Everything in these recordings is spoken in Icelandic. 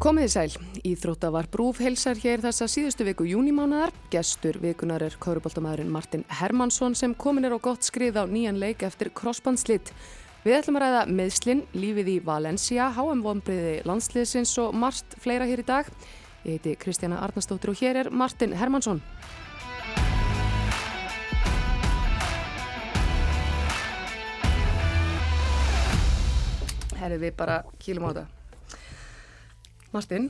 Komið í sæl, Íþrótta var brúf heilsar hér þessa síðustu viku júnimánaðar. Gestur vikunar er kauruboltamæðurinn Martin Hermansson sem komin er á gott skrið á nýjan leik eftir crossbandslitt. Við ætlum að ræða meðslinn, lífið í Valencia, HM-vombriði landsliðsins og margt fleira hér í dag. Ég heiti Kristjana Arnarsdóttir og hér er Martin Hermansson. Herri við bara kýlum á þetta. Martin,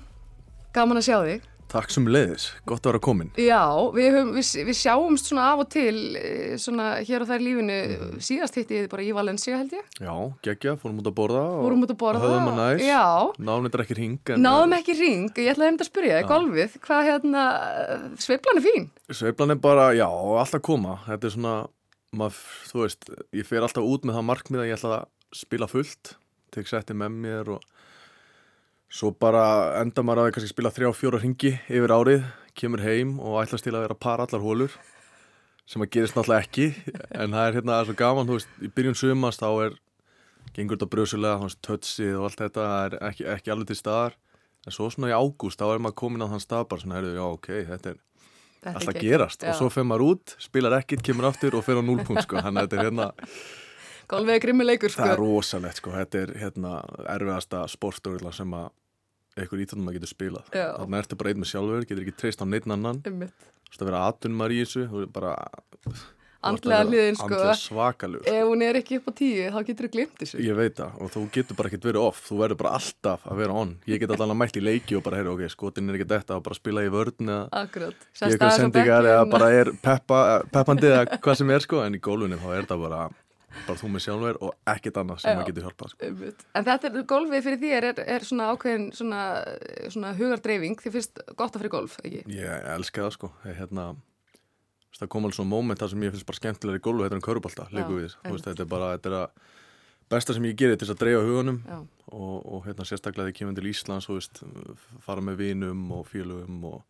gaman að sjá þig. Takk sem leiðis, gott að vera komin. Já, við, höfum, við, við sjáumst svona af og til eh, svona hér og þær lífinu mm. síðast hitti ég bara í Valencia held ég. Já, geggja, fórum út að borða fórum út að borða höfðum að næst. Já. Náðum þetta ekki ring. Náðum ekki ring, ég ætlaði hefndi að spyrja golfið, hvað hérna, sveiplan er fín? Sveiplan er bara, já, alltaf koma. Þetta er svona, mað, þú veist, ég fer alltaf út með það markmið að ég ætla að spila fullt, tek setti með mér og Svo bara enda maður að það kannski spila þrjá fjóra ringi yfir árið, kemur heim og ætlast til að vera að para allar hólur sem að gerist náttúrulega ekki en það er hérna svo gaman, þú veist, í byrjun sumast þá er gengur þetta bröðsulega, veist, tötsið og allt þetta það er ekki, ekki alveg til staðar. En svo svona í ágúst, þá er maður komin á þann stað bara svona, heyrðu, já, ok, þetta er alltaf gerast. Já. og svo fer maður út, spilar ekkit, kemur aftur og fer á núlpunkt, sko, hann er þetta hérna Golfið er grimmileikur sko. Það er rosalegt sko, þetta er hérna erfiðasta sportstórila sem að einhver íþjóðum að getur spilað. Þannig ertu bara einn með sjálfur, getur ekki treyst á neitt annan. Þú veist að vera aðtunumar í þessu, þú er bara... Andlega hliðin sko. Andlega svakalur. Ef hún er ekki upp á tíu, þá getur þú glimt þessu. Ég veit það og þú getur bara ekkert verið off, þú verður bara alltaf að vera on. Ég get alltaf mælt í leiki og bara, heyra, ok, skotin er ekki þetta og bara spila í vörðin eða... Akkurát. Ég eitthvað sendingar eða bara er peppa, peppandi eða hvað sem er sko, en í gólunum þá er það bara bara þú með sjálfur og ekkert annað sem maður getur hjálpað sko. En þetta er, golfið fyrir þér er, er svona ákveðin svona, svona hugardreifing, þið finnst gott að fyrir golf, ekki? Ég elska það sko. Ég, hérna, það kom alveg svona móment þar sem ég finnst bara skemmtilega í golfu, þetta er en körubálta þetta er bara þetta er að besta sem ég gerir til að dreifa hugunum og, og hérna, sérstaklega þegar ég kemur til Íslands og veist, fara með vinum og félögum og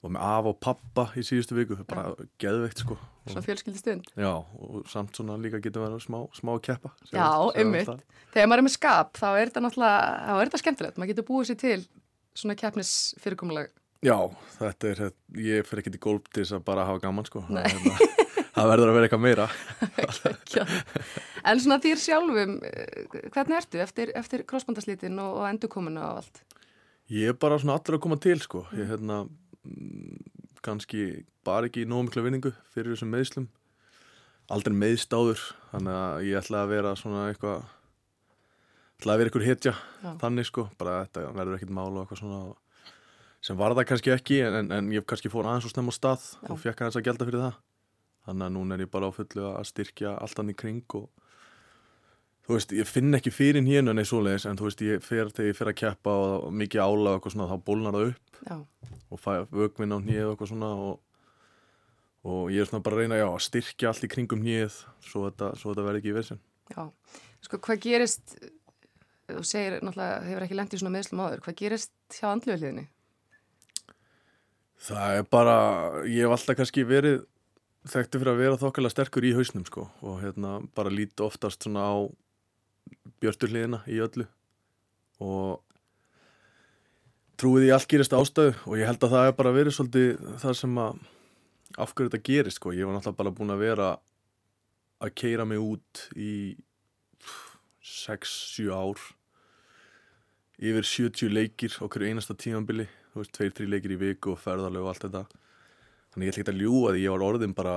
og með af og pappa í síðustu viku bara ja. geðveikt sko. Svo fjölskyldi stund Já, og samt svona líka getur verið smá, smá keppa. Já, ummitt Þegar maður er með skap, þá er þetta náttúrulega þá er þetta skemmtilegt, maður getur búið sér til svona keppnis fyrirkomulega Já, þetta er, ég fyrir ekki til gólp til þess að bara hafa gaman sko. Það, hérna, það verður að vera eitthvað meira. En svona þér sjálfum eh, hvernig ertu eftir, eftir crossbandaslitin og, og endurkominu og allt? Ég er bara svona allra að koma til sko. Ég, hérna kannski bara ekki nógu miklu vinningu fyrir þessum meðslum aldrei meðstáður þannig að ég ætla að vera svona eitthvað ætla að vera eitthvað hetja Já. þannig sko, bara þetta verður ekkit mál og eitthvað svona sem var það kannski ekki en, en, en ég kannski fór aðeins og snemma á stað Já. og fekk aðeins að gelda fyrir það þannig að núna er ég bara á fullu að styrkja allt hann í kring og þú veist, ég finn ekki fyrir hérna neins svoleiðis en þú veist, ég fer þegar ég fer að keppa og mikið ála og eitthvað svona, þá bólnar það upp já. og fæ vögminn á nýð og eitthvað svona og, og ég er svona bara að reyna, já, að styrkja allt í kringum nýð svo þetta, þetta verði ekki í vissin Já, sko, hvað gerist þú segir, náttúrulega, hefur ekki lengt í svona meðslum áður, hvað gerist hjá andluðliðinni? Það er bara, ég hef alltaf kannski verið þekkti fyrir að vera þokkala sterkur í hausnum sko og hérna bara líti oftast svona á björnsturliðina í öllu og trúið í allt gerist ástöðu og ég held að það er bara verið svolítið það sem að afhverju þetta gerist sko, ég var náttúrulega bara búin að vera að keira mig út í 6-7 ár yfir 70 leikir okkur einasta tímanbili, þú veist, 2-3 leikir í viku og ferðarlegu og allt þetta. Þannig ég ætla ekki að ljúa því ég var orðin bara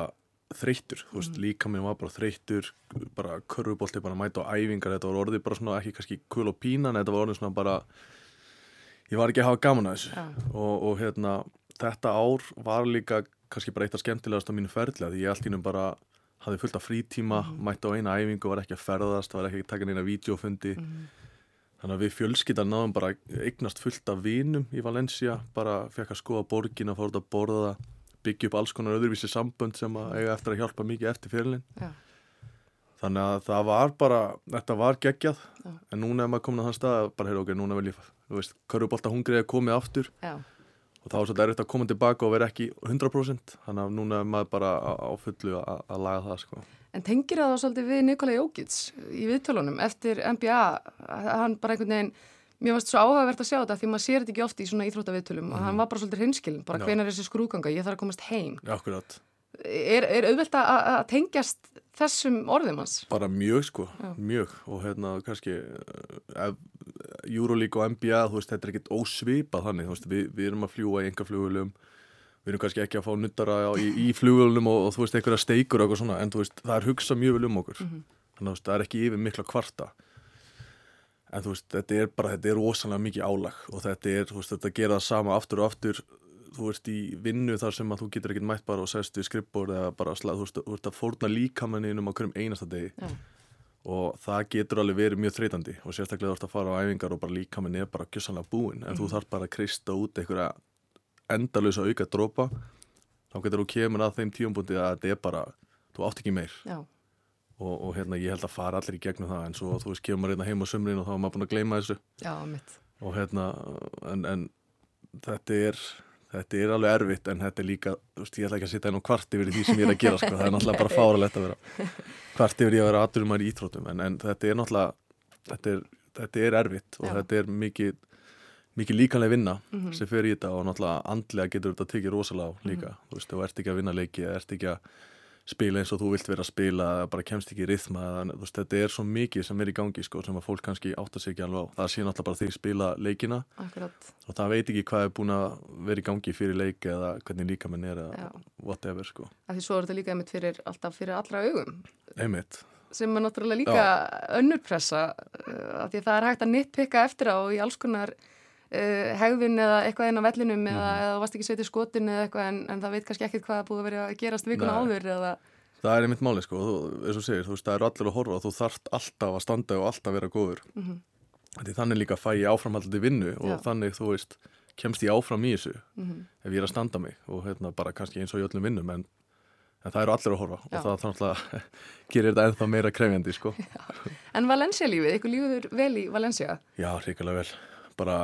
þreyttur, þú veist, mm. líka mér var bara þreyttur, bara körfubolti, bara mæta á æfingar, þetta var orðið bara svona ekki kannski kul og pínan, þetta var orðið svona bara ég var ekki að hafa gaman að þessu ja. og, og hérna þetta ár var líka kannski bara eitt af skemmtilegast á mínu ferðlega, því ég allt ínum bara hafði fullt af frítíma, mm. mæta á eina æfingu var ekki að ferðast, var ekki að taka neina videofundi, mm. þannig að við fjölskyttar náðum bara eignast fullt af vinum í Valencia, bara fekk að skoða borgin að fóra að borða það byggja upp alls konar öðruvísi sambönd sem að eiga eftir að hjálpa mikið eftir fyrirlin þannig að það var bara þetta var geggjað Já. en núna er maður komin á þann stað að bara heyra ok, núna vil ég þú veist, Körubólta hungrið er komið aftur Já. og þá er þetta erriðt að koma tilbaka og vera ekki 100% þannig að núna er maður bara á fullu að, að laga það sko. En tengir það þá svolítið við Nikolai Jókits í viðtölunum eftir NBA hann bara einhvern veginn Mér varst svo áhugavert að sjá þetta því maður sér þetta ekki oft í svona íþróttaviðtölum og hann var bara svolítið hinskilin, bara hvenar er þessi skrúganga, ég þarf að komast heim. akkurat, Er, er auðvelt að, tengjast þessum orðum hans? bara mjög sko. Já. mjög. Og hérna kannski uh, ef Euroleague og NBA þú veist, þetta er ekkert ósvipað þannig. Þú veist, við, við erum að fljúa í enga flugulum við erum kannski ekki að fá nuttara í, í flugulum og, og þú veist, einhverja steikur og eitthvað svona, en þú veist, það er hugsað mjög vel um okkur. Mhm. þannig að það er ekki yfir mikla kvarta en þú veist, þetta er bara þetta er rosalega mikið álag og þetta er, þú veist, þetta gera það sama aftur og aftur þú veist, í vinnu þar sem að þú getur ekkert mætt bara og sest við skrippbord eða bara slag, þú veist, þú veist að fórna líkamanninum á hverjum einasta degi. Já. og það getur alveg verið mjög þreytandi og sérstaklega þú ert að fara á æfingar og bara líkaminn er bara gjössanlega búinn en þú þarf bara að krista út einhverja endalösa auka dropa þá getur þú kemur að þeim tíumbúndi að þetta er bara, þú átt ekki meir. Já, og, og hérna ég held að fara allir í gegnum það en svo þú veist kemur hérna heim á sumrin og þá er maður búin að gleyma þessu já, og hérna en, en þetta er þetta er alveg erfitt en þetta er líka þú veist, ég ætla ekki að sitja einn og kvart yfir því sem ég er að gera sko. það er náttúrulega bara fáralegt að vera kvart yfir ég að vera aðdurum í íþróttum en, en þetta er náttúrulega þetta er, þetta er erfitt og Já. þetta er mikið mikið líkanlega vinna Mhm. sem fer í þetta og náttúrulega andlega getur þetta tekið rosalega líka þú veist, þú ert ekki að vinna leiki eða ert ekki að spila eins og þú vilt vera að spila bara kemst ekki í rithma þú veist, þetta er svo mikið sem er í gangi sko, sem að fólk kannski átta sig ekki alveg á. Það sé náttúrulega bara þig spila leikina. Akkurat, og það veit ekki hvað er búin að vera í gangi fyrir leik eða hvernig líkamenn er já. eða whatever sko. Af því svo er þetta líka einmitt fyrir alltaf fyrir allra augum. Einmitt, sem er náttúrulega líka önnur pressa uh, af því að það er hægt að nitpikka eftir á í alls konar uh, hegðun eða eitthvað inn á vellinum eða, Mhm. eða varst ekki setið skotin eða eitthvað en, en það veit kannski ekkert hvað búið að vera að gerast vikuna áður eða það er einmitt máli sko, þú, eins og segir, þú veist, það eru allir að horfa og þú þarft alltaf að standa og alltaf vera góður Mhm. því þannig líka fæ ég áframhaldandi vinnu og Já. þannig, þú veist, kemst ég áfram í þessu Mhm. ef ég er að standa mig og hérna bara kannski eins og í öllum vinnum en, en það eru allir að horfa Já. og það þannig að gerir þetta ennþá meira krefjandi sko. En Valencia lífið, ykkur lífur vel í Valencia? Já, hrikalega vel bara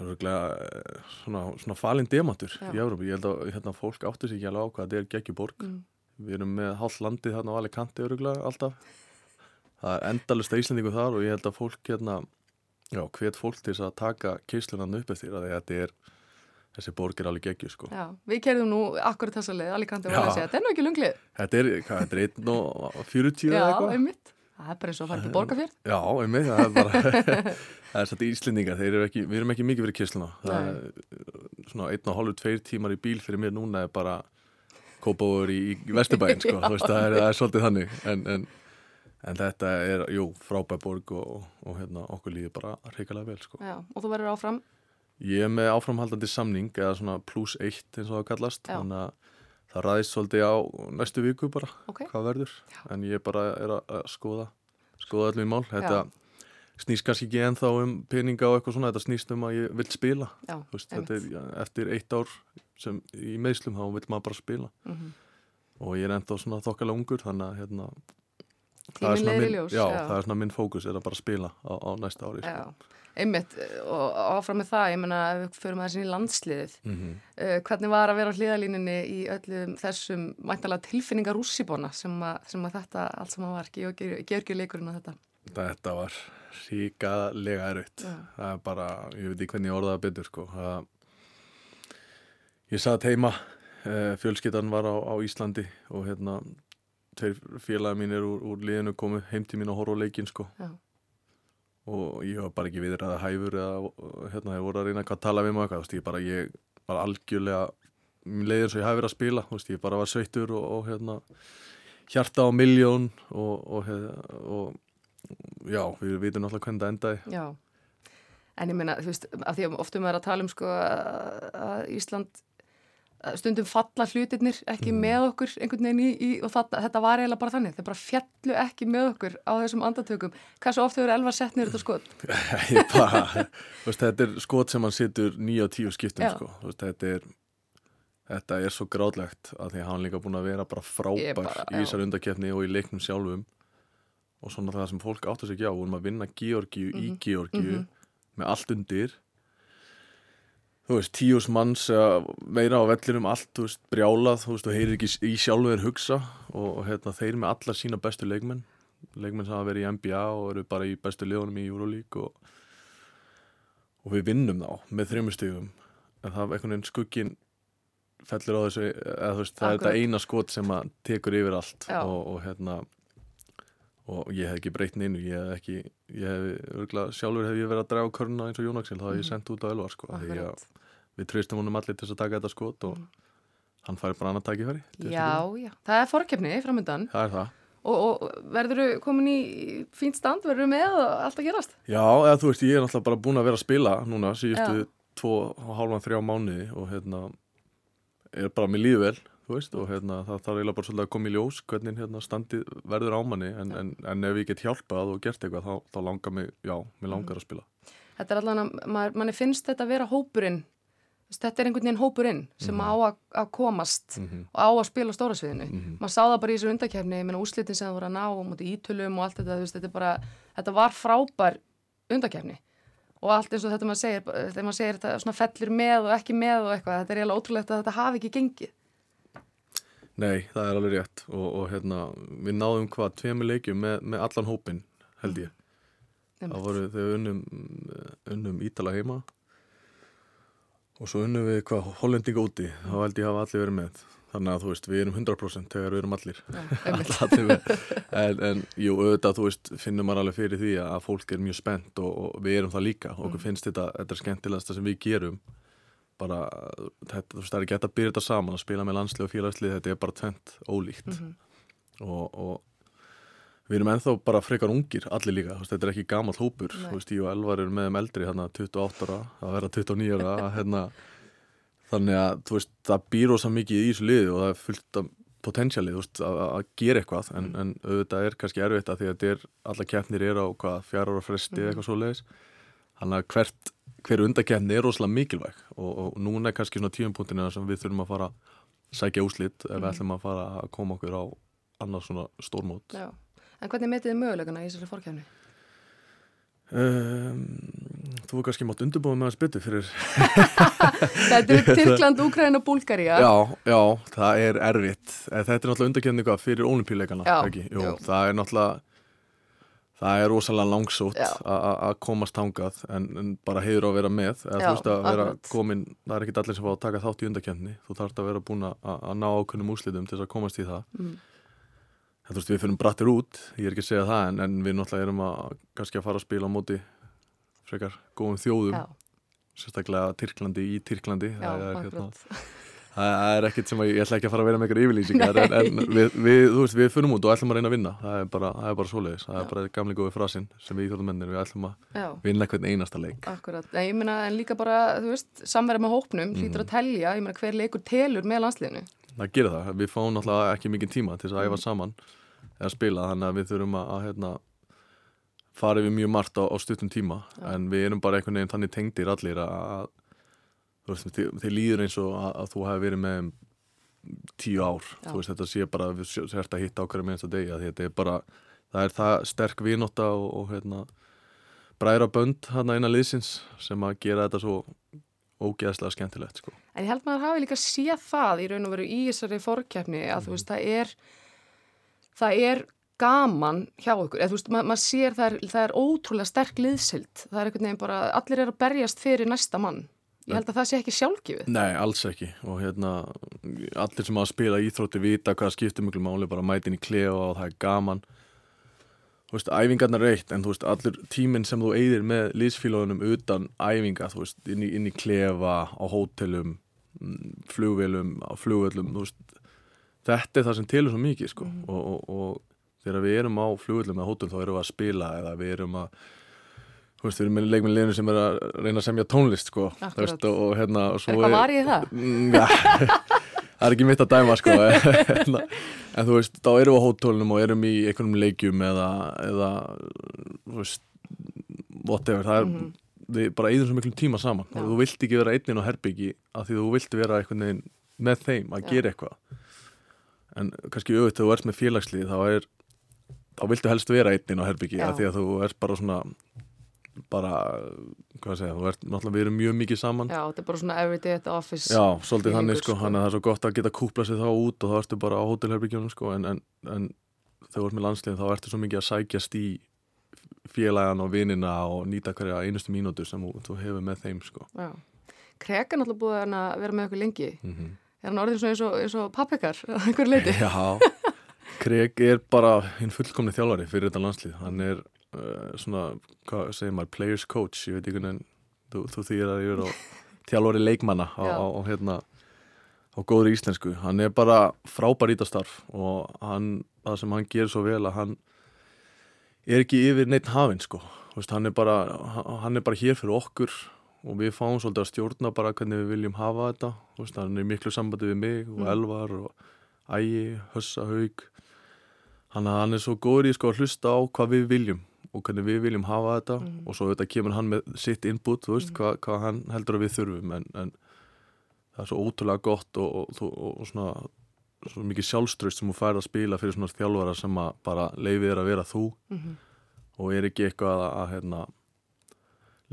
örugglega, eh, svona, svona falin demantur í Európa, ég held að hérna, fólk áttu sig ekki alveg á hvað þetta er geggjuborg Mm. við erum með hálf landið þarna á Alicante öruglega alltaf það er endalust íslendingu þar og ég held að fólk hérna, já, hvet fólk til þess að taka keislunan upp eftir að þetta er þessi borg er alveg geggju sko Já, við kerðum nú akkurat þessa leið, Já. Valencia, þetta er nú ekki lunglið. þetta er, hvað, þetta er 1 og 40 Já, eða eitthvað. Það er bara eins og að fara til borgarfjörð. Já, einmitt, það er bara það er satt íslendingar, þeir eru ekki við erum ekki mikið fyrir kisluna það Nei. er svona einn og hálfur, tveir tímar í bíl fyrir mér núna er bara kópáur í, í Vesturbæinn sko, þú veist, það er, það er svolítið þannig en, en, en þetta er, jú, frábær borg og, og hérna, okkur líður bara reikalega vel sko. Já, og þú verður áfram. Ég er með áframhaldandi samning eða svona plus eitt eins og það kallast þannig að það ræðist svolítið á næstu viku bara Ok, hvað verður. En ég bara er að, skoða skoða allir mál. Þetta snýst kannski ekki ennþá um peninga og eitthvað svona, þetta snýst um að ég vil spila. Já, veist, þetta er, eftir eitt ár sem í meðslum þá vil maður bara spila. Mhm. og ég er ennþá svona þokkalega ungur þannig að hérna, það er minn, ljós. já, það er svona minn fókus er að bara spila á, á næsta ári sko. Já, einmitt og áfram með það, ég menna ef við förum að þessin í landsliðið mm -hmm. uh, hvernig var að vera á hliðalínunni í öllum þessum mæntalega tilfinningar rússibóna sem, sem að þetta allt sem að var, Georgi leikurinn og þetta þetta var ríkalega erfitt Já. það er bara, ég veit ekki hvernig ég orðaði betur sko. það, ég satt heima uh, fjölskyttan var á, á Íslandi og hérna tveir félagi mínir úr, úr liðinu komu heim til mín að horfa á leikinn sko. Já. og ég var bara ekki viður að hæfur eða hérna, ég voru að reyna að tala við veist, ég bara, ég var algjörlega mér leiði eins og ég hafi verið að spila veist, ég bara var sveittur og, og hérna hjarta á miljón og, og, og já, við vitum náttúrulega hvernig það endaði Já, en ég meina, þú veist, af því að oftum er að tala um sko að Ísland stundum falla hlutirnir ekki Mm. með okkur einhvern veginn í, í og það, þetta var eiginlega bara þannig, þeir bara fjallu ekki með okkur á þessum andatökum. Hversu oft hefur Elvar sett niður þetta skot? ég bara, veist, þetta er skot sem hann situr nýja og tíu skiptum Já. sko. Veist, þetta er þetta er svo gráðlegt að því að hann líka búin að vera bara frábær bara, í þessar undakeppni og í leiknum sjálfum og svona það sem fólk áttu sig ekki á við erum að vinna Georgíu í Mhm, Georgíu mhm. með allt undir þú veist, tíus manns meira á vellinum allt, þú veist, brjálað þú veist, þú heyrir ekki í sjálfu þeir hugsa og, hérna, þeir með alla sína bestu leikmenn. Leikmenn sem hafa verið í NBA og eru bara í bestu liðunum í Euroleague og, og við vinnum þá með þrjumur stigum. En það er einhvern veginn skuggin fellur á þessu eða þú veist, það er Akkurat. þetta eina skot sem að tekur yfir allt og, og hérna og ég hef ekki breytt neinu ég hef ekki, ég hef örgulega sjálfur hef ég verið að draga körnuna eins og Jón Axel þá hef ég Mhm. sendt út á Elvar sko Akkurat. við treystum honum allir til þess að taka þetta skot og Mhm. hann fær bara annað til þess að Já, já, það er fórkefni framöndan það er það og, og verður þú komin í fínt stand, verður þú með og allt að gerast? Já, eða þú veist, ég er náttúrulega bara búin að vera að spila núna síðustu tvo hálfan þrjá mánuði og hérna er bara með líðu vel, þú veist og hérna það þarf eiginlega bara svolítið að koma í ljós hvernig hérna standið verður á manni en, en, en ef ég get hjálpað og gert eitthvað þá, þá langar mig, já, mér langar að spila. Þetta er að maður, manni finnst þetta að vera hópurinn þetta er einhvern veginn hópurinn sem á að, komast Mhm. og á að spila stóra sviðinu. Mhm. maður sá það bara í þessu undakefni, ég meina úslitin sem það voru að ná og mútið ítölum og allt þetta, veist, þetta bara þetta var frábær undakefni og allt eins og þetta maður segir maður segir þetta fellir með og ekki með og eitthvað, þetta er eiginlega ótrúlegt að þetta hafi ekki gengið Nei, það er alveg rétt og, og hérna, við náðum hvað, tveimur leikjum með, með allan hópin, held ég Einmitt. Það voru við unnum, unnum Ítala heima og svo unnum við hvað hollendinga úti, þá held ég hafa allir verið með. Þannig að þú veist, við erum 100% þegar við erum allir. En, en jú, auðvitað, þú veist, finnum maður alveg fyrir því að fólk er mjög spennt og, og við erum það líka. Okkur finnst þetta, þetta er skemmtilegasta sem við gerum. Bara, þetta, það er ekki hægt að byrja þetta saman að spila með landslið og félagslið, þetta er bara tvent ólíkt Mhm. og, og við erum ennþá bara frekar ungir, allir líka, þú veist, þetta er ekki gamall hópur, veist, ég og Elvar eru með þeim eldri, hérna 28 ára, að vera 29 ára, hérna, þannig að, þú veist, það býr ósa mikið í þessu liði og það er fullt af potensialið, að, að gera eitthvað, en, Mm. en auðvitað er kannski erfitt að því að þetta er, alla keppnir eru á hvað, fjara ára fresti Mm. eitthvað svo leiðis, þannig að hvert, hver undakeppni er rosalega mikilvæg og, og núna er kannski svona tíumpunktina sem við þurfum að fara að sækja úslit ef við Mhm. ætlum að fara að koma okkur á annars svona stórmót Já. En hvernig metið þið mögulegana í þessari fórkefni? um, Þú er kannski mátt undirbúið með að spytu fyrir Þetta er Tyrkland, Úkraina, Búlgaria Já, já, það er erfitt Eh, Þetta er náttúrulega undakefni fyrir Já, jú. það er náttúrulega það er rosalega langsótt að komast tangað en, en bara heiður á að vera með. Eða Já, þú veist að vera akkurat. komin það er ekki allir sem fá að taka þátt í undakefni þú þarfst að vera búin að, að ná ákunnum úslitum til þess að komast í það. Mm. en þú veist við fyrir brattir út. Ég er ekki að segja það en, en við náttúrulega erum að kannski að fara að spila á móti frekar góðum þjóðum. Já, sérstaklega Tyrklandi í Tyrklandi. Já, það, er, hérna, það er ekkert sem að ég, ætla ekki að fara að vera með einhverja yfirlýsingar en, en við, við, þú veist, við fyrir út og ætlum að reyna að vinna. Það er bara, það er bara svoleiðis, það er bara gamli góði frasinn sem við íþjóðumennir, við ætlum að Já, vinna hvern einasta leik. Akkurat. Nei, ég meina, en líka bara, þú veist, samverða með hópnum Mhm. hlýtur að telja, ég meina, hver leikur telur með landsliðinu. Það gerir það, við fáum náttúrulega ekki mikið tíma til að æfa Mm. saman eða spila, þannig að við þurfum að, að hérna, við mjög margt á, á stuttum tíma, Já. en við erum bara einhvern veginn þannig tengdir allir að, þið líður eins og að, að þú hefur verið með tíu ár, Já. þú veist, þetta sé bara við sért að hitta á hverju minnsta degi, þetta er bara það er það sterk vinóta og, og hérna, bræra bönd hérna innan liðsins sem að gera þetta svo ógeðslega skemmtilegt, sko. En ég held maður hafi líka séð það í raun og veru í þessari fórkeppni að Mhm. þú veist, það er það er gaman hjá ykkur, eða þú veist, ma maður sér það er, það er ótrúlega sterk liðsild það er einhvern veginn bara, allir eru að berjast fyrir næsta mann. Ég held að það sé ekki sjálfgjöfið. Nei, alls ekki. Og hérna allir sem að spila íþrótti vita hvað skiptir mjög máli bara mætin í klefa og það er gaman. Þú veist, æfingarnar er eitt en þú veist, allur tíminn sem þú eigðir með liðsfílóðunum utan æfinga þú veist, inn í, inn í klefa á hótelum mm, flugvélum, á flugvöllum þú veist, þetta er það sem telur svo mikið sko. Og, og, og þegar við erum á flugvöllum eða hótel þá erum við að spila eða við erum að þú veist, við erum með leikminn liðinu sem er að reyna að semja tónlist sko, þú Akkurat. veist, og, og hérna og Er eitthvað var ég það? Mm, ja, það er ekki mitt að dæma sko en, en þú veist, þá erum við á hótólunum og erum í einhvernum leikjum eða, eða þú veist whatever, það er Mhm. við bara eyðum svo miklu tíma saman Já. þú vilt ekki vera einn inn á herbyggi af því þú vilt vera einhvern veginn með þeim að Já. gera eitthvað en kannski auðvitað þú ert með félagslið þá er þá viltu helst vera einn inn á herbyggi Já. af því að þú ert bara svona bara, hvað að segja, þú ert náttúrulega við erum mjög mikið saman Já, þetta er bara svona everyday at the office. Já, svolítið þannig sko, sko. hann það er svo gott að geta kúpla sig þá út og þá ertu bara á hótelherbyggjunum sko, en, en, en þegar þú ert með landslið þá ertu svo mikið að sækjast í félagan og vinina og nýta hverja einustu mínútu sem þú, hefur með þeim sko. Já. Krek er náttúrulega búið að vera með okkur lengi. mm Er hann orðin svona eins og, eins og pappekar á einhver leiti? Já, Kreg er bara hinn fullkomni þjálfari fyrir þetta landslið hann er uh, svona, hvað segir maður, players coach ég veit ekki hvernig þú, þú þýðir að ég er á þjálfari leikmanna á, á, á, hérna, á góðri íslensku. Hann er bara frábær ítastarf og hann, það sem hann gerir svo vel að hann er ekki yfir neitt hafinn sko. Þú veist, hann, er bara, hann er bara hér fyrir okkur og við fáum svolítið að stjórna bara hvernig við viljum hafa þetta. Þú veist, hann er miklu sambandi við mig og Mm. Elvar og Ægi, Hössa, Haug hann, hann er svo góður í sko að hlusta á hvað við viljum og hvernig við viljum hafa þetta Mm. og svo þetta kemur hann með sitt input þú veist, Mm. hvað, hvað hann heldur að við þurfum en, en það er svo ótrúlega gott og, og, og, og svona svo mikið sjálfströst sem þú fær að spila fyrir svona þjálfara sem að bara leifið er að vera þú Mm og er ekki eitthvað að, að hérna,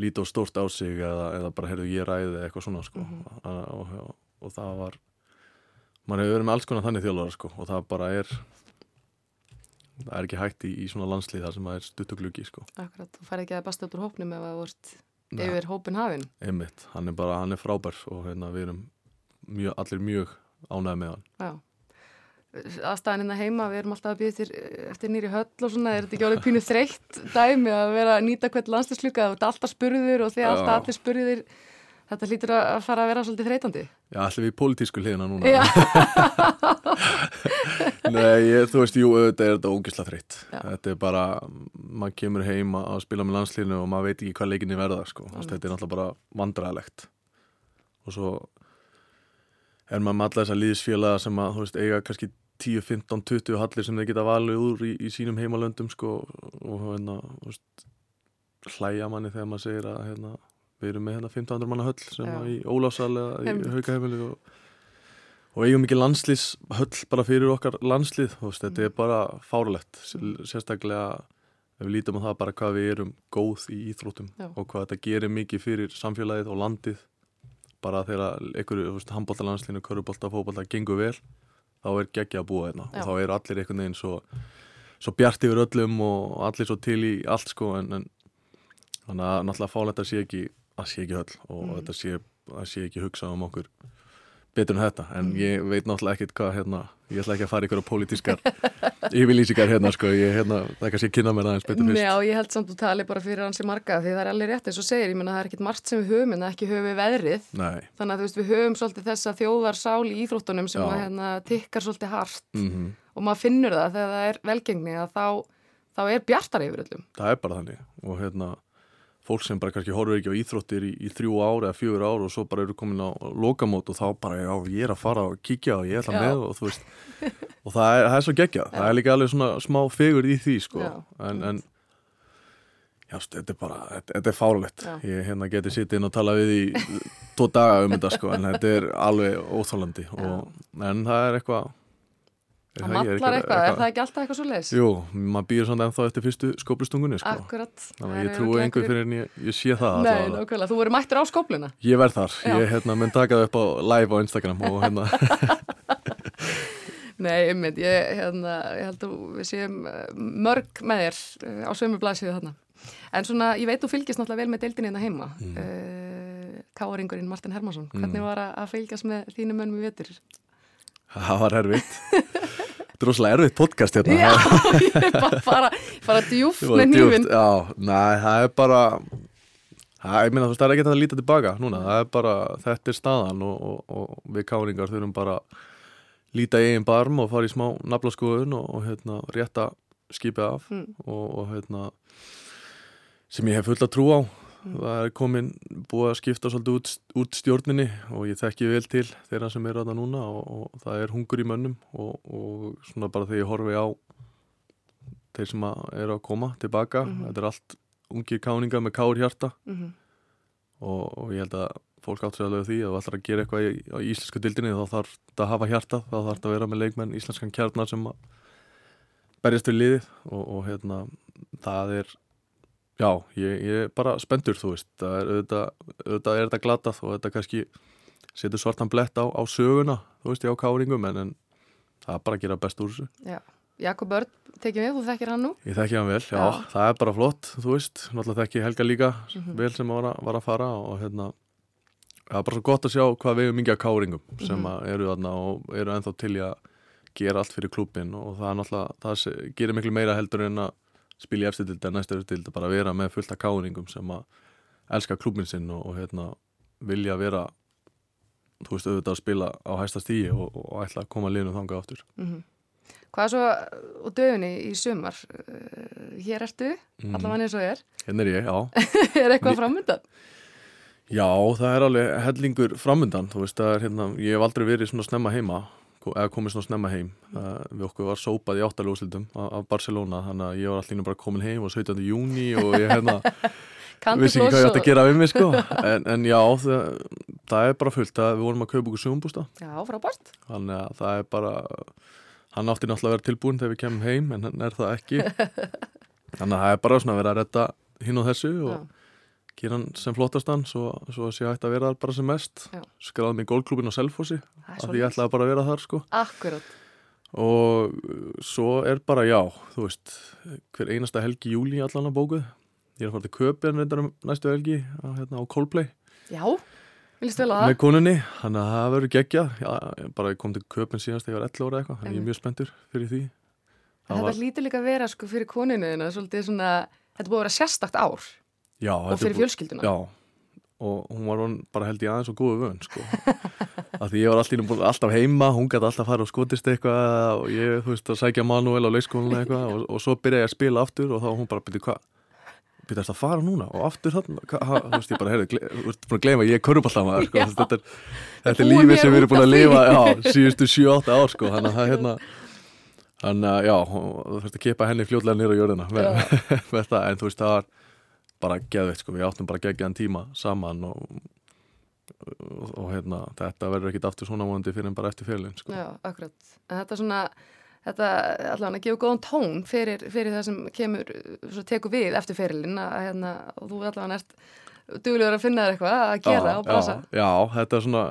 líta á stórt á sig eða, eða bara heyrðu ég ræði eitthvað svona sko. Mhm. og, og, og það var maður hefur verið með alls konar þannig þjálfara sko, og það bara er það er ekki hægt í, í svona landslið þar sem það er stuttugluggi sko. Akkurat, þú fær ekki að besta út úr hópnum ef að þú ert Nei. yfir hópin hafinn. einmitt, hann er bara, hann er frábær og hérna, við erum mjög, allir mjög ánægð með hann Já. Aðstæðan hérna heima, við erum alltaf að býða eftir, eftir nýri höll og svona, er þetta ekki alveg pínu þreytt dæmi að vera að nýta hvert landslisluka, þú ert alltaf spurður og Já. alltaf allir spurðir, þetta hlýtur að fara að vera svolítið þreytandi. Já, allir við í pólitísku hliðina núna. Nei, ég, þú veist, jú, auðvitað er þetta ógisla þreytt. Þetta er bara, maður kemur heim að spila með landslínu og maður veit ekki hvað leikinni verða sko. Þetta er náttúrulega bara vandræðalegt og svo er maður með alla þessa líðisfélaga sem að, þú veist, eiga kannski 10, 15, 20 hallir sem þeir geta valið úr í, í sínum heimalöndum sko, og hérna, þú veist, hlæja manni þegar maður segir að hérna, við erum með hérna 1500 manna höll sem Já. í Ólafsal eða í Einmitt. Haukaheimili og, og eigum ekki landslís höll bara fyrir okkar landslið þú veist, þetta er bara fárlegt sérstaklega ef við lítum á það bara hvað við erum góð í íþróttum Já. og hvað þetta gerir mikið fyrir samfélagið og landið bara þegar einhverju handbólta landslínu, körubólta, fótbólta gengur vel þá er geggja að búa hérna og þá eru allir einhvern veginn svo, svo bjart yfir öllum og allir svo til í allt sko en, en þannig að náttúrulega fálegt að sé ekki að sé ekki höll og Mm. þetta sé, að sé ekki hugsað um okkur betur en þetta. En Mm. ég veit náttúrulega ekkit hvað hérna, ég ætla ekki að fara ykkur á pólitískar yfirlýsingar hérna sko. Ég, hérna, það kannski að kynna mér aðeins betur fyrst. Já, ég held samt þú tali bara fyrir hansi marga því það er alveg rétt eins og segir, ég menna það er ekkit margt sem við höfum en ekki höfum við veðrið. Nei, þannig að þú veist við höfum svolítið þessa þjóðarsál í íþróttunum sem að, hérna, tikkar svolítið hart. Mm og maður finnur það þegar það er velgengni að þá, þá er fólk sem bara kannski horfur ekki á íþróttir í, í þrjú ár eða fjögur ár og svo bara eru komin á lokamót og þá bara, já, ég er að fara og kíkja og ég ætla Já. með og þú veist og það er, það er svo geggjað, það er líka alveg svona smá fegur í því, sko. Já, en, en já, stu, þetta er bara, þetta, þetta er fárlegt ég hérna geti sitt inn og tala við í tvo daga um þetta, sko, en þetta er alveg óþálandi og, en það er eitthvað það mallar eitthvað, er það ekki alltaf eitthvað svo leis? Jú, maður býður svona ennþá eftir fyrstu skóplustungunni, sko Akkurat Þannig að ég trúi einhver fyrir en ég, ég sé það Nei, nákvæmlega, þú verður mættur á skópluna Ég verð þar, Já. ég hérna, menn taka það upp á live á Instagram og hérna Nei, einmitt, ég, hérna, ég held að við séum eh, mörg með þér eh, á sömu blæsið þarna. En svona, ég veit þú fylgist náttúrulega vel með deildinni hérna heima. Mm. Uh, Káringurinn Martin Hermansson, hvernig var að, fylgjast með þínu mönnum í vetur? það var erfitt Þetta er rosalega erfitt podcast hérna Já, ég er bara að fara, fara djúft með nýfin. Já, næ, það er bara það, ég meina þú veist, það er ekki hægt að líta tilbaka núna, það er bara, þetta er staðan og, og, og við káringar þurfum bara líta í eigin barm og fara í smá naflaskoðun og, og hérna, rétta skipið af Mm. og, og hérna sem ég hef full að trú á það er komin, búið að skipta svolítið út, út stjórninni og ég þekki vel til þeirra sem eru þarna núna og, og það er hungur í mönnum og, og svona bara þegar ég horfi á þeir sem eru að koma tilbaka, Mhm. þetta er allt ungir káningar með kár hjarta Mm og, og ég held að fólk átt sér alveg á því að þú ætlar að gera eitthvað í, í íslensku dildinni þá þarf þetta að hafa hjarta, þá þarf þetta að vera með leikmenn íslenskan kjarnar sem berjast við liðið og, og hérna það er já, ég, ég er bara spendur þú veist, það er auðvitað, auðvitað er þetta glatað og þetta kannski setur svartan blett á, á söguna þú veist, já, káringum en, en það er bara að gera best úr þessu Já, Jakob Örd, tekið við, þú þekkir hann nú? Ég þekki hann vel, já, Já. það er bara flott, þú veist, náttúrulega þekki Helga líka Mhm. vel sem var að, var að fara og hérna, það er bara svo gott að sjá hvað við erum mikið af káringum sem Mhm. að eru þarna og eru ennþá til í að gera allt fyrir klúbbin og það er náttúrulega, það gerir miklu meira heldur en að spila í efstidild en næstu efstidild að bara vera með fullt af káringum sem að elska klúbbin sinn og, og hérna, vilja vera, þú veist, auðvitað að spila á hæsta stíi og, og ætla að koma liðnum þangað aftur. Mm Hvað er svo á döfunni í sumar? Uh, hér ertu, Mhm. allavega eins og er. Hérna er ég, já. er eitthvað framöndan? Já, það er alveg hellingur framundan, þú veist, er hérna, ég hef aldrei verið svona snemma heima, eða komið svona snemma heim, það, við okkur var sópað í áttaljóðsildum af Barcelona, þannig að ég var allir bara komin heim og 17. júni og ég hérna, vissi ekki hvað ég ætti að gera við mig, sko, en, en já, það, það er bara fullt, það, við vorum að kaupa okkur sjónbústa, Já, frábært. þannig að það er bara, hann átti náttúrulega að vera tilbúin þegar við kemum heim, en hann er það ekki, þannig að það er bara svona að vera að redda hinn og þessu og Já. Gera hann sem flottastan svo, svo sé hægt að vera þar bara sem mest. Já. skráði mig í gólklubin á Selfossi Það af því ég ætlaði bara að vera þar sko. Akkurát. og uh, svo er bara já þú veist, hver einasta helgi júli allan að bókuð. Ég er að fara til reyndar um næstu helgi á, hérna, á Coldplay. Já, að með konunni, þannig að það verður geggjað. Já, ég bara ég kom til Köpen síðast þegar ég var 11 ára eitthvað, þannig að ég er mjög spenntur fyrir því. Þetta það var, hlýtur líka að vera sko fyrir svona, þetta búið að vera sérstakt ár já, og er fyrir fjölskylduna. Já, og hún var bara held ég aðeins og góðu vön sko. að því ég var alltaf, alltaf heima hún gæti alltaf að fara og skotist eitthvað og ég, þú veist, að sækja Manuel á leikskólinu eitthvað og, og svo byrja ég að spila aftur og þá hún bara, byrja, hvað? Þetta að fara núna og aftur þarna? Hva- ha- þú veist, ég bara, gle- þú veist, búin að gleyma ég er köruballamaður, sko, þetta er þetta er lífið sem við erum búin að lifa já, síðustu 7-8 ár, sko þannig að það, hérna þannig að, já, þú þurfti að kipa henni fljótlega nýra á jörðina með, með það, en þú veist, það var bara geðveitt sko, við áttum bara geggjaðan tíma saman og, og, og hérna, þetta verður ekkit aftur svona vonandi fyrir en bara eftir fyrirlin sko. Já, akkurat. En þetta er svona, þetta allavega gefa góðan tón fyrir, fyrir það sem kemur, svo tekur við eftir fyrirlin að hérna, og þú allavega ert duglegur að finna þér eitthvað að gera og brasa. já, já, þetta er svona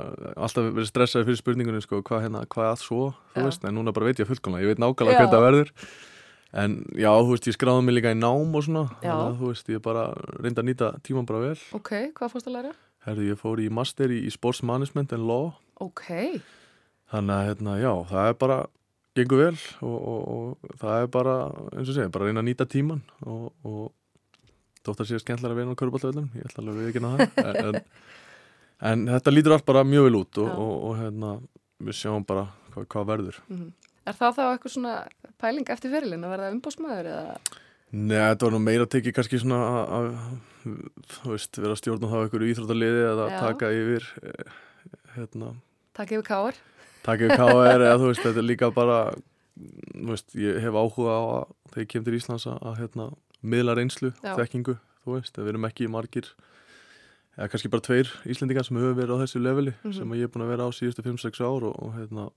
alltaf verið stressaði fyrir spurningunni sko, hvað hérna, hvað að svo, þú Já. veist en núna bara veit ég fullkomlega, ég veit nákvæmlega Já. hvernig það verður en já, þú veist, ég skráði mig líka í nám og svona, að þú veist, ég bara reyndi að nýta tíman bara vel Ok, hvað fórst að læra? Herðu, ég fór í master í, í sports management and law Ok, Þannig að hérna, já, það er bara gengur vel og, og, og það er bara, eins og segja, bara reyna að nýta tíman og, og þótt að sé skemmtilega að vera á köruboltavöldum, ég ætla alveg að við ekki það en, en, en þetta lítur allt bara mjög vel út og, Já. og, og hérna, við sjáum bara hvað, hvað verður. mhm. Er það þá eitthvað svona pæling eftir fyrirlin að verða umbósmaður eða? Nei, þetta var nú meira tekið kannski svona að, að þú veist, vera að stjórna þá einhverju íþróttaliði eða Já. taka yfir eh, hérna, Takk yfir káar? taka yfir KR eða þú veist, þetta er líka bara þú veist, ég hef áhuga á að þegar ég kem til Íslands að, að hérna, miðla reynslu, Já. þekkingu þú veist, að við erum ekki margir eða kannski bara tveir Íslendingar sem höfum verið á þessu leveli Mhm. sem ég er búin að vera á síðustu 5-6 ár og, og hérna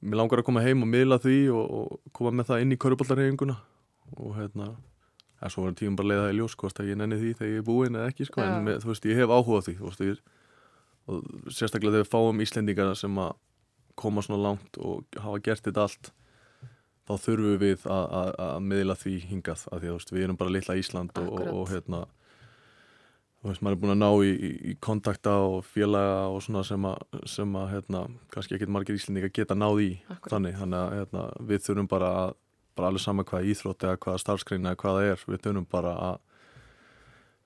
mér langar að koma heim og miðla því og, og koma með það inn í köruboltarhefinguna og hérna en svo verður tíum bara að leiða það í ljós hvort að ég nenni því þegar ég er búinn eða ekki sko, Já. en með, þú veist, ég hef áhuga því veist, ég, og sérstaklega þegar við fáum Íslendingar sem að koma svona langt og hafa gert þetta allt þá þurfum við að, miðla því hingað. Að því að við erum bara litla Ísland og, og hérna þú veist, maður er búin að ná í, í, í kontakta og félaga og svona sem að, sem að hérna, kannski ekkert margir Íslendingar geta náð í Akkurat. þannig, þannig að hérna, við þurfum bara að bara alveg sama hvað íþrótt eða hvaða starfskreina eða hvað það er, við þurfum bara að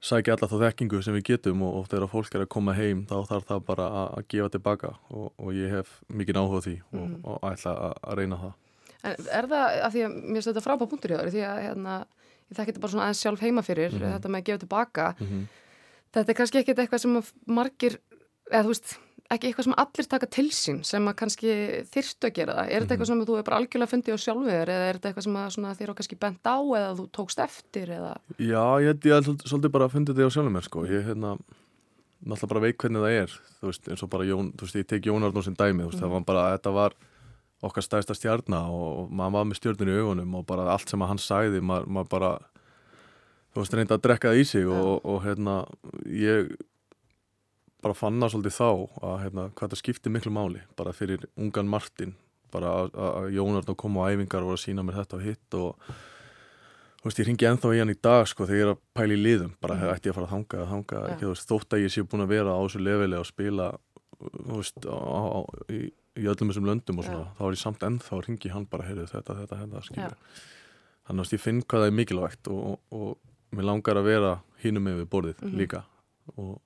sækja alla þá þekkingu sem við getum og, og þegar fólk er að koma heim þá þarf það bara að, að gefa tilbaka og, og ég hef mikið áhuga á því og, Mhm. og ætla að, reyna það. En er það, að því að mér finnst þetta frábæð punktur í það, því að hérna, ég þekki þetta Mhm. mm -hmm. er kannski ekkit eitthvað sem margir, eða þú veist, ekki eitthvað sem allir taka til sín sem að kannski þyrstu að gera það. Er þetta eitthvað sem þú er bara algjörlega fundið á sjálfur eða er þetta eitthvað sem þér á kannski bent á eða þú tókst eftir eða? Já, ég held svolítið, bara að fundi þetta á sjálfum mér sko. Ég hérna, náttúrulega bara veik hvernig það er, þú veist, eins og bara Jón, þú veist, ég tek Jón Arnór sem dæmi, þú veist, það var bara, þetta var okkar stæðsta stjarna og, og maður var með stjörnir í augunum og bara allt sem að hann sagði, maður, maður bara, þú veist, reyndi að drekka það í sig og, og hérna, ég bara fann það svolítið þá að hérna, hvað það skipti miklu máli bara fyrir ungan Martin bara að- Jónarn kom á æfingar og var að sína mér þetta og hitt og þú veist, ég ringi ennþá í hann í dag sko þegar ég er að pæla í liðum bara Mhm. ætti ég að fara að þanga, að þanga Já. ekki, þú veist, þótt að ég sé búin að vera á þessu leveli og spila þú veist, á, á, í, í öllum þessum löndum og svona, Já. þá er ég samt ennþá að ringi hann bara, heyrðu þetta, þetta, þetta, skilur Já. þannig að ég finn hvað það er mikilvægt og, og, og mér langar að vera hínum með við borðið Mhm. líka og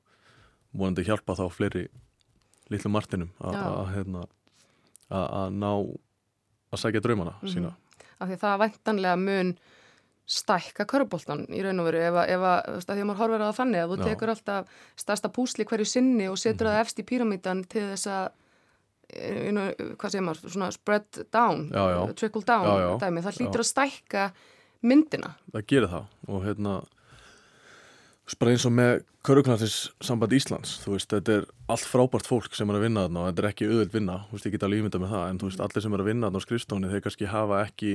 vonandi hjálpa þá fleiri litlu Martinum að hérna, að að ná að sækja draumana Mhm. sína af því það væntanlega mun stækka körubóltan í raun og veru ef að, ef að, að því að maður horfir á það þannig að þú Já. tekur alltaf stærsta púsli hverju sinni og setur Mhm. það efst í píramítan til þess að you know, hvað segir maður, svona spread down Já, já. trickle down dæmi, það hlýtur að stækka myndina. Það gerir það. Og hérna bara eins og með Körugnarsins samband Íslands þú veist, þetta er allt frábært fólk sem er að vinna þarna og þetta er ekki auðvöld vinna. Þú veist, ég get alveg ímynda með það en þú veist, allir sem er að vinna þarna á skrifstóni þeir kannski hafa ekki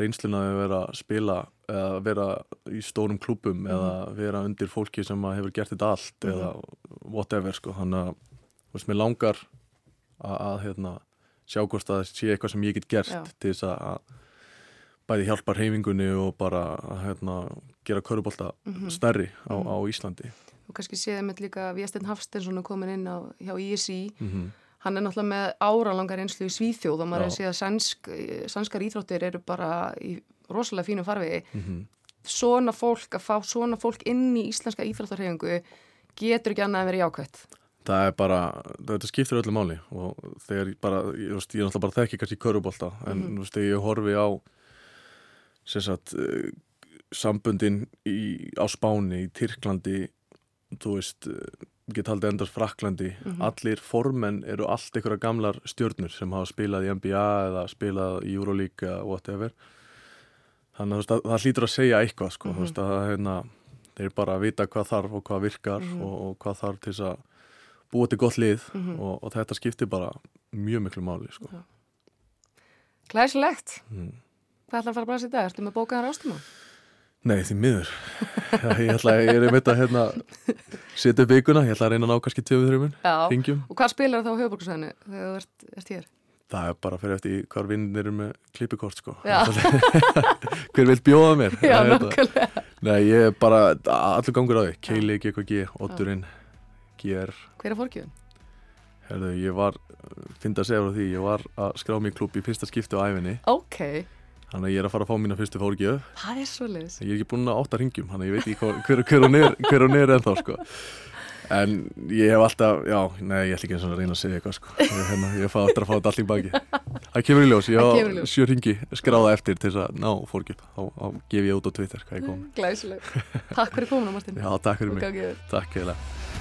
reynsluna að vera að spila eða vera í stórum klúbum eða vera undir fólki sem að hefur gert þetta allt Mhm. eða whatever sko, þannig að þú veist, mér langar að, að hérna, sjá hvort það sé eitthvað sem ég get gert Já. til þess að að bæði hjálpa reyfingunni og bara hérna, gera körubólta Mhm. stærri á, Mhm. á Íslandi og kannski séðum við líka Viesteinn Hafstensson komin inn á, hjá ISI mm -hmm. hann er náttúrulega með áralangar einslu í Svíþjóð og maður er að segja að sænsk, sænskar íþróttir eru bara í rosalega fínum farvegi Mhm. svona fólk, að fá svona fólk inn í íslenska íþróttarhefingu getur ekki annað að vera jákvætt Það er bara, þetta skiptir öllu máli og þegar bara, ég, er náttúrulega bara þekki kannski körubólta en veist, þegar ég horfi á sagt uh, sambundin í, á Spáni, í Tyrklandi þú veist uh, get haldið endast Fraklandi, Mhm. allir formenn eru allt einhverja gamlar stjörnur sem hafa spilað í NBA eða spilað í Euroleague eða whatever þannig að þú veist, að, það hlýtur að segja eitthvað sko, Mhm. þú veist, að það, hérna, þeir bara vita hvað þarf og hvað virkar Mhm. og, og hvað þarf til að búa til gott lið Mhm. og, og þetta skiptir bara mjög miklu máli sko. Glæsilegt, mm. Hvað ætlar að fara að blæsa í dag? Ertu með bókaðar ástum á? Nei, því miður ég, ætla, ég er einmitt að hérna, setja upp vikuna, ég ætla að reyna að ná kannski tveið þrjumun, Já, ringjum og hvað spilar þá á höfuborgarsæðinu þegar þú ert, ert hér? Það er bara fyrir eftir í hvar vinnir eru með klippikort sko. Hver vil bjóða mér? Já, Það þetta. nákvæmlega Nei, ég er bara allur gangur á því Keili, GKG, Otturinn GR Hver er fórkjöfun? Herðu, ég var, finnst að segja frá því Ég var að skrá í klubb í fyrsta skipti á æfinni Ok, Þannig að ég er að fara að fá mína fyrstu fórgjöf það er svo leiðis Ég er ekki búinn að átta ringjum Þannig að ég veit ekki hver, hver, hver, er, hver hún er ennþá sko. En ég hef alltaf Já, nei, ég ætla ekki eins og að reyna að segja eitthvað sko. ég, hérna, ég fá eftir að fá þetta allir baki Það kemur í ljós, ég á sjö ringi skráða eftir til þess að ná fórgjöf Þá, þá gef ég út á Twitter hvað ég kom. Glæsileg Takk fyrir komuna Martin. Já, takk fyrir Og mig, takk